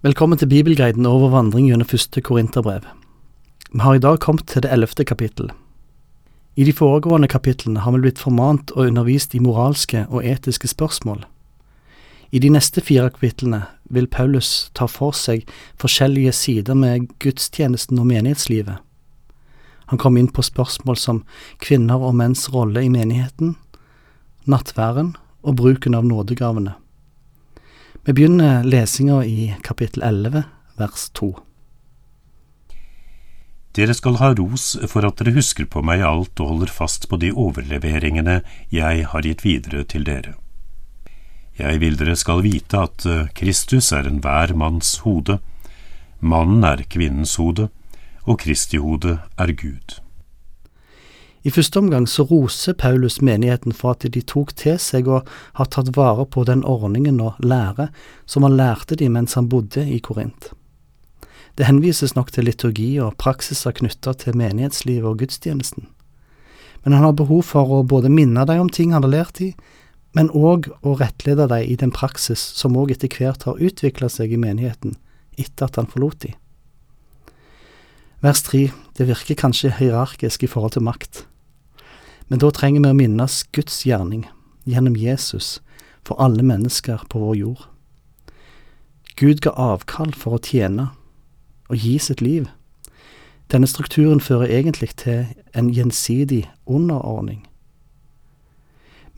Velkommen til Bibelguiden over vandring gjennom første Korinterbrev. Vi har i dag kommet til det ellevte kapittel. I de foregående kapitlene har vi blitt formant og undervist i moralske og etiske spørsmål. I de neste fire kapitlene vil Paulus ta for seg forskjellige sider med gudstjenesten og menighetslivet. Han kom inn på spørsmål som kvinner og menns rolle i menigheten, nattværen og bruken av nådegavene. Vi begynner lesinga i kapittel 11, vers 2. Dere skal ha ros for at dere husker på meg alt og holder fast på de overleveringene jeg har gitt videre til dere. Jeg vil dere skal vite at eh, Kristus er enhver manns hode, mannen er kvinnens hode, og Kristi hode er Gud. I første omgang så roser Paulus menigheten for at de tok til seg og har tatt vare på den ordningen og lære som han lærte de mens han bodde i Korint. Det henvises nok til liturgi og praksiser knytta til menighetslivet og gudstjenesten. Men han har behov for å både minne dem om ting han har lært i, men òg å rettlede dem i den praksis som òg etter hvert har utvikla seg i menigheten etter at han forlot dem. Vers tre, det virker kanskje hierarkisk i forhold til makt. Men da trenger vi å minnes Guds gjerning gjennom Jesus for alle mennesker på vår jord. Gud ga avkall for å tjene og gi sitt liv. Denne strukturen fører egentlig til en gjensidig underordning.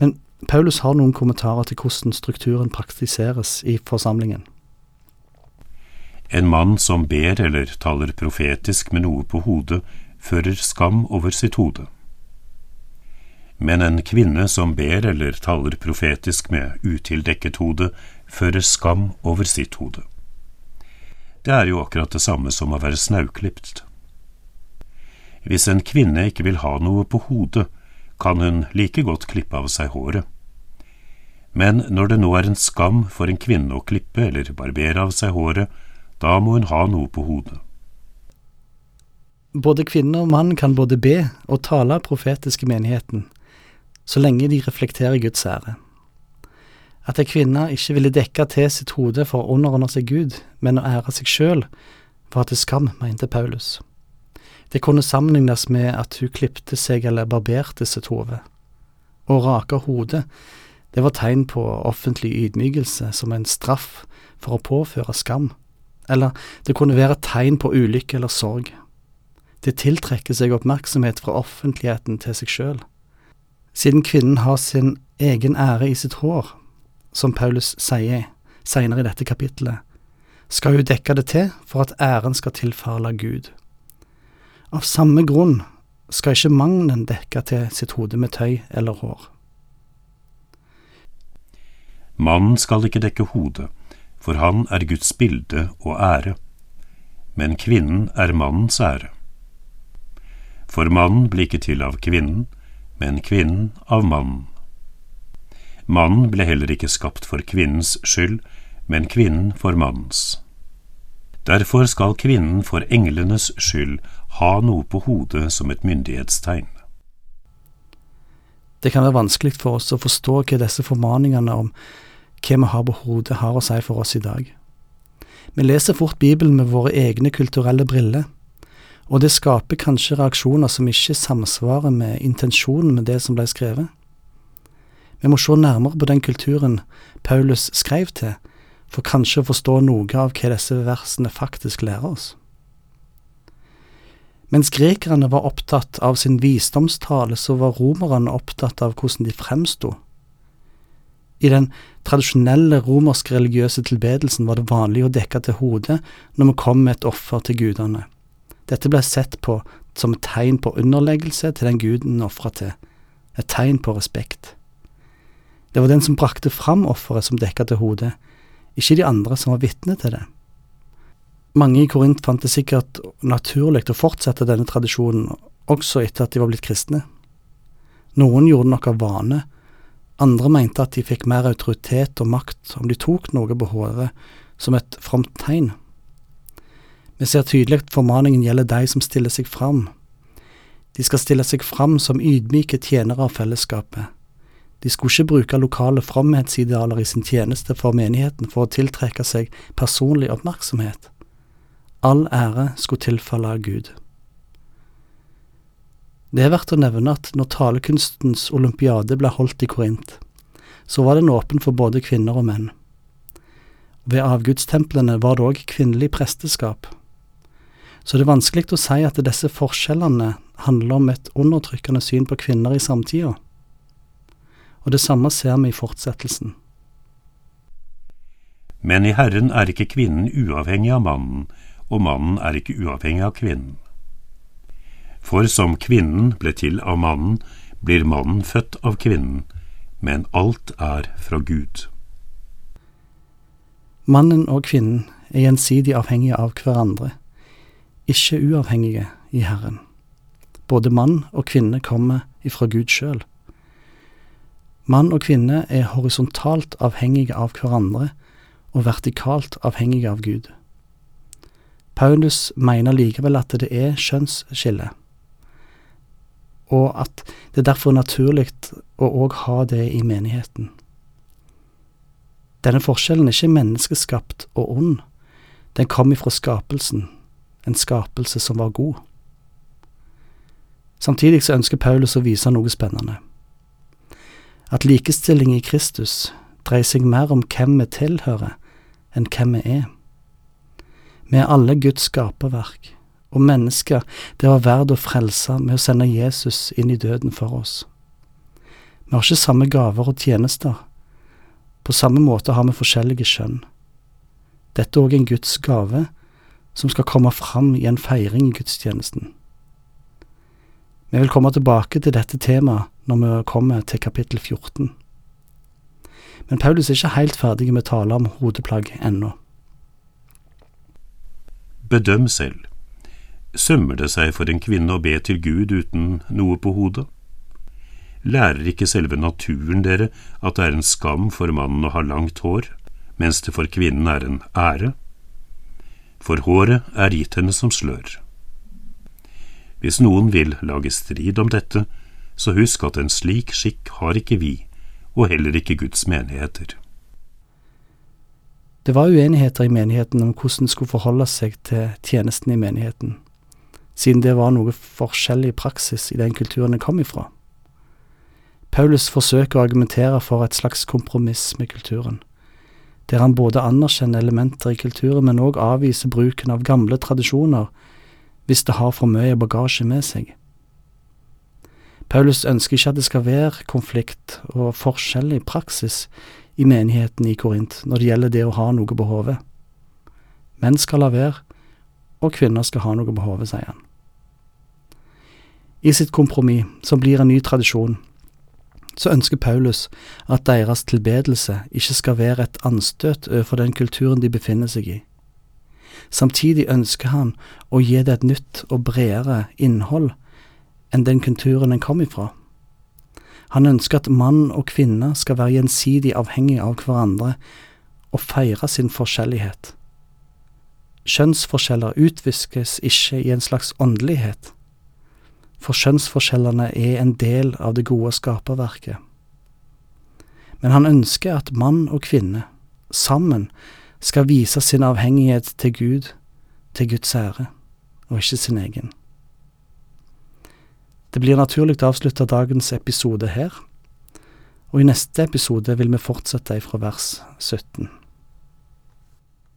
Men Paulus har noen kommentarer til hvordan strukturen praktiseres i forsamlingen. En mann som ber eller taler profetisk med noe på hodet, fører skam over sitt hode men en kvinne som ber eller taler profetisk med utildekket hode, fører skam over sitt hode. Det er jo akkurat det samme som å være snauklipt. Hvis en kvinne ikke vil ha noe på hodet, kan hun like godt klippe av seg håret. Men når det nå er en skam for en kvinne å klippe eller barbere av seg håret, da må hun ha noe på hodet. Både kvinne og mann kan både be og tale profetisk i menigheten, så lenge de reflekterer Guds ære. At ei kvinne ikke ville dekke til sitt hode for å underordne seg Gud, men å ære seg sjøl, var til skam, mente Paulus. Det kunne sammenlignes med at hun klipte seg eller barberte sitt hode. Å rake hodet, det var tegn på offentlig ydmykelse som en straff for å påføre skam, eller det kunne være tegn på ulykke eller sorg. Det tiltrekker seg oppmerksomhet fra offentligheten til seg sjøl. Siden kvinnen har sin egen ære i sitt hår, som Paulus sier seinere i dette kapittelet, skal hun dekke det til for at æren skal tilfalle Gud. Av samme grunn skal ikke mannen dekke til sitt hode med tøy eller hår. Mannen skal ikke dekke hodet, for han er Guds bilde og ære, men kvinnen er mannens ære. For mannen blir ikke til av kvinnen, men kvinnen av mannen. Mannen ble heller ikke skapt for kvinnens skyld, men kvinnen for mannens. Derfor skal kvinnen for englenes skyld ha noe på hodet som et myndighetstegn. Det kan være vanskelig for oss å forstå hva disse formaningene om hva vi har på hodet, har å si for oss i dag. Vi leser fort Bibelen med våre egne kulturelle briller og det skaper kanskje reaksjoner som ikke samsvarer med intensjonen med det som ble skrevet. Vi må se nærmere på den kulturen Paulus skrev til, for kanskje å forstå noe av hva disse versene faktisk lærer oss. Mens grekerne var opptatt av sin visdomstale, så var romerne opptatt av hvordan de fremsto. I den tradisjonelle romerske religiøse tilbedelsen var det vanlig å dekke til hodet når vi kom med et offer til gudene. Dette ble sett på som et tegn på underleggelse til den guden ofra til, et tegn på respekt. Det var den som brakte fram offeret som dekka til hodet, ikke de andre som var vitne til det. Mange i Korint fant det sikkert naturlig å fortsette denne tradisjonen også etter at de var blitt kristne. Noen gjorde nok av vane, andre mente at de fikk mer autoritet og makt om de tok noe på håret som et fromt tegn. Vi ser tydelig at formaningen gjelder de som stiller seg fram. De skal stille seg fram som ydmyke tjenere av fellesskapet. De skulle ikke bruke lokale fromhetsidealer i sin tjeneste for menigheten for å tiltrekke seg personlig oppmerksomhet. All ære skulle tilfalle Gud. Det er verdt å nevne at når talekunstens olympiade ble holdt i Korint, så var den åpen for både kvinner og menn. Ved avgudstemplene var det òg kvinnelig presteskap. Så det er vanskelig å si at disse forskjellene handler om et undertrykkende syn på kvinner i samtida og det samme ser vi i fortsettelsen. Men i Herren er ikke kvinnen uavhengig av mannen, og mannen er ikke uavhengig av kvinnen. For som kvinnen ble til av mannen, blir mannen født av kvinnen, men alt er fra Gud. Mannen og kvinnen er gjensidig avhengige av hverandre, ikke uavhengige i Herren. Både mann og kvinne kommer ifra Gud sjøl. Mann og kvinne er horisontalt avhengige av hverandre og vertikalt avhengige av Gud. Paulus mener likevel at det er kjønnsskille, og at det derfor er naturlig å òg ha det i menigheten. Denne forskjellen er ikke menneskeskapt og ond, den kom ifra skapelsen, en skapelse som var god. Samtidig så ønsker Paulus å vise noe spennende at likestilling i Kristus dreier seg mer om hvem vi tilhører, enn hvem vi er. Vi er alle Guds skaperverk, og mennesker det var verdt å frelse med å sende Jesus inn i døden for oss. Vi har ikke samme gaver og tjenester. På samme måte har vi forskjellige skjønn. Dette er òg en Guds gave, som skal komme fram i en feiring i gudstjenesten. Vi vil komme tilbake til dette temaet når vi kommer til kapittel 14. Men Paulus er ikke helt ferdig med å tale om hodeplagg ennå. Bedøm selv. Sømmer det seg for en kvinne å be til Gud uten noe på hodet? Lærer ikke selve naturen dere at det er en skam for mannen å ha langt hår, mens det for kvinnen er en ære? For håret er gitt henne som slør. Hvis noen vil lage strid om dette, så husk at en slik skikk har ikke vi, og heller ikke Guds menigheter. Det var uenigheter i menigheten om hvordan det skulle forholde seg til tjenesten i menigheten, siden det var noe forskjellig praksis i den kulturen det kom ifra. Paulus forsøker å argumentere for et slags kompromiss med kulturen, der han både anerkjenner elementer i kulturen, men òg avviser bruken av gamle tradisjoner hvis det har for mye bagasje med seg. Paulus ønsker ikke at det skal være konflikt og forskjell i praksis i menigheten i Korint når det gjelder det å ha noe på hodet. Menn skal la være, og kvinner skal ha noe på hodet, sier han. I sitt kompromiss, som blir en ny tradisjon, så ønsker Paulus at deres tilbedelse ikke skal være et anstøt overfor den kulturen de befinner seg i. Samtidig ønsker han å gi det et nytt og bredere innhold enn den kulturen en kom ifra. Han ønsker at mann og kvinne skal være gjensidig avhengige av hverandre og feire sin forskjellighet. Kjønnsforskjeller utviskes ikke i en slags åndelighet, for kjønnsforskjellene er en del av det gode skaperverket. Men han ønsker at mann og kvinne, sammen, skal vise sin avhengighet til Gud, til Guds ære, og ikke sin egen. Det blir naturlig å avslutte dagens episode her, og i neste episode vil vi fortsette fra vers 17.